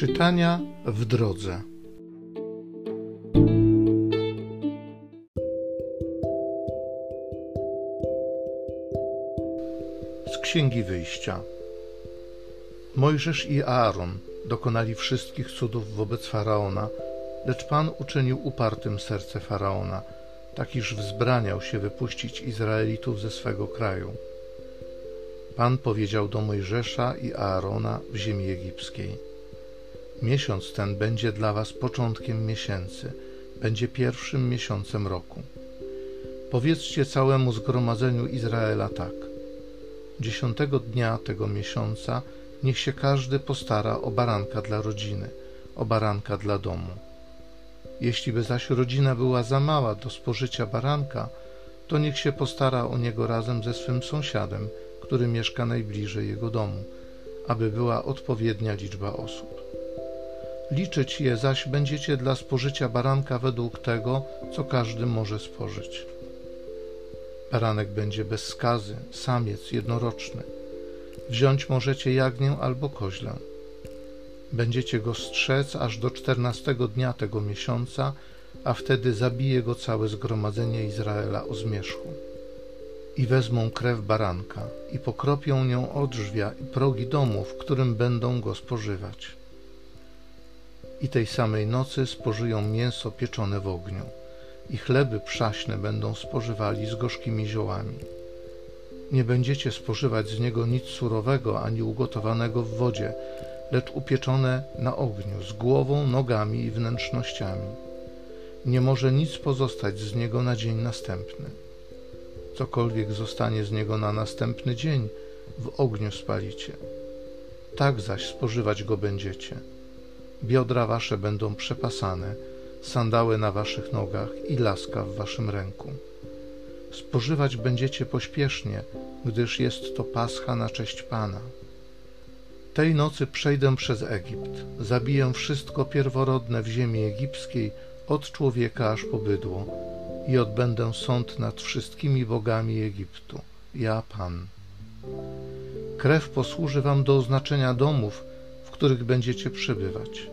Czytania w drodze. Z Księgi Wyjścia. Mojżesz i Aaron dokonali wszystkich cudów wobec faraona, lecz Pan uczynił upartym serce faraona, tak iż wzbraniał się wypuścić Izraelitów ze swego kraju. Pan powiedział do Mojżesza i Aarona w ziemi egipskiej: Miesiąc ten będzie dla was początkiem miesięcy, będzie pierwszym miesiącem roku. Powiedzcie całemu zgromadzeniu Izraela tak: Dziesiątego dnia tego miesiąca niech się każdy postara o baranka dla rodziny, o baranka dla domu. Jeśli by zaś rodzina była za mała do spożycia baranka, to niech się postara o niego razem ze swym sąsiadem, który mieszka najbliżej jego domu, aby była odpowiednia liczba osób. Liczyć je zaś będziecie dla spożycia baranka według tego, co każdy może spożyć. Baranek będzie bez skazy, samiec jednoroczny. Wziąć możecie jagnię albo koźlę. Będziecie go strzec aż do czternastego dnia tego miesiąca, a wtedy zabije go całe zgromadzenie Izraela o zmierzchu i wezmą krew baranka i pokropią nią o drzwia i progi domu, w którym będą go spożywać. I tej samej nocy spożyją mięso pieczone w ogniu i chleby przaśne będą spożywali z gorzkimi ziołami. Nie będziecie spożywać z niego nic surowego ani ugotowanego w wodzie, lecz upieczone na ogniu, z głową, nogami i wnętrznościami. Nie może nic pozostać z niego na dzień następny cokolwiek zostanie z niego na następny dzień, w ogniu spalicie. Tak zaś spożywać go będziecie. Biodra wasze będą przepasane, sandały na waszych nogach i laska w waszym ręku. Spożywać będziecie pośpiesznie, gdyż jest to pascha na cześć Pana. Tej nocy przejdę przez Egipt, zabiję wszystko pierworodne w ziemi egipskiej, od człowieka aż po bydło, i odbędę sąd nad wszystkimi bogami Egiptu. Ja Pan. Krew posłuży wam do oznaczenia domów, w których będziecie przebywać.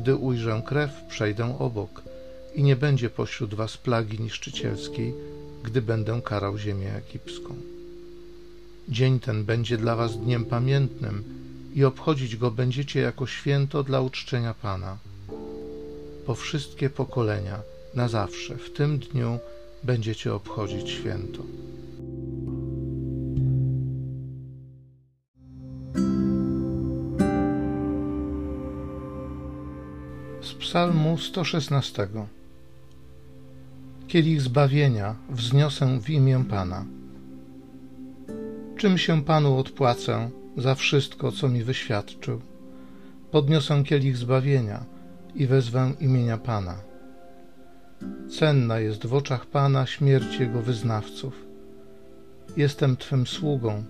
Gdy ujrzę krew, przejdę obok i nie będzie pośród was plagi niszczycielskiej, gdy będę karał ziemię egipską. Dzień ten będzie dla was dniem pamiętnym i obchodzić go będziecie jako święto dla uczczenia Pana. Po wszystkie pokolenia – na zawsze w tym dniu będziecie obchodzić święto. Psalmu 116 Kielich zbawienia wzniosę w imię Pana. Czym się Panu odpłacę za wszystko, co mi wyświadczył? Podniosę kielich zbawienia i wezwę imienia Pana. Cenna jest w oczach Pana śmierć Jego wyznawców. Jestem Twym sługą,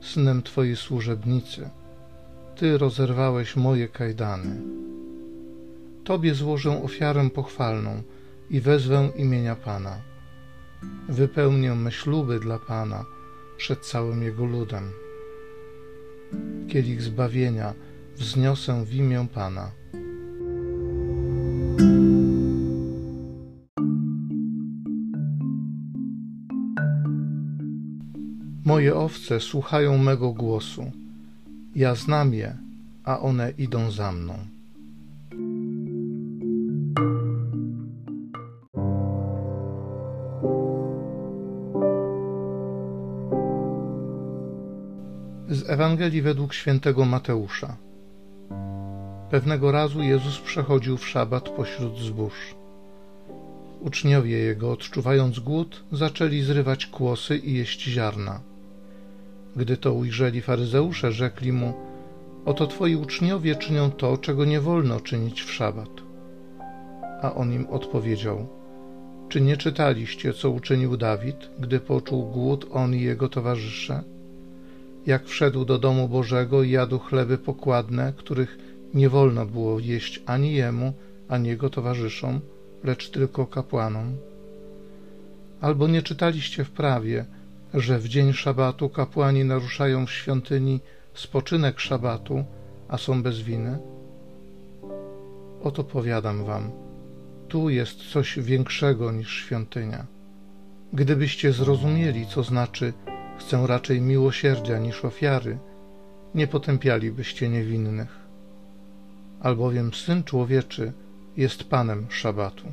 synem Twojej służebnicy. Ty rozerwałeś moje kajdany. Tobie złożę ofiarę pochwalną i wezwę imienia Pana. Wypełnię me śluby dla Pana przed całym Jego ludem. Kielich zbawienia wzniosę w imię Pana. Moje owce słuchają mego głosu. Ja znam je, a one idą za mną. Z Ewangelii według świętego Mateusza. Pewnego razu Jezus przechodził w szabat pośród zbóż. Uczniowie jego, odczuwając głód, zaczęli zrywać kłosy i jeść ziarna. Gdy to ujrzeli faryzeusze, rzekli mu: Oto twoi uczniowie czynią to, czego nie wolno czynić w szabat. A on im odpowiedział: Czy nie czytaliście, co uczynił Dawid, gdy poczuł głód on i jego towarzysze? Jak wszedł do domu Bożego i jadł chleby pokładne, których nie wolno było jeść ani jemu, ani jego towarzyszom, lecz tylko kapłanom. Albo nie czytaliście w prawie, że w dzień szabatu kapłani naruszają w świątyni spoczynek szabatu, a są bez winy? Oto powiadam wam, tu jest coś większego niż świątynia. Gdybyście zrozumieli, co znaczy chcę raczej miłosierdzia niż ofiary, nie potępialibyście niewinnych. Albowiem Syn Człowieczy jest Panem Szabatu.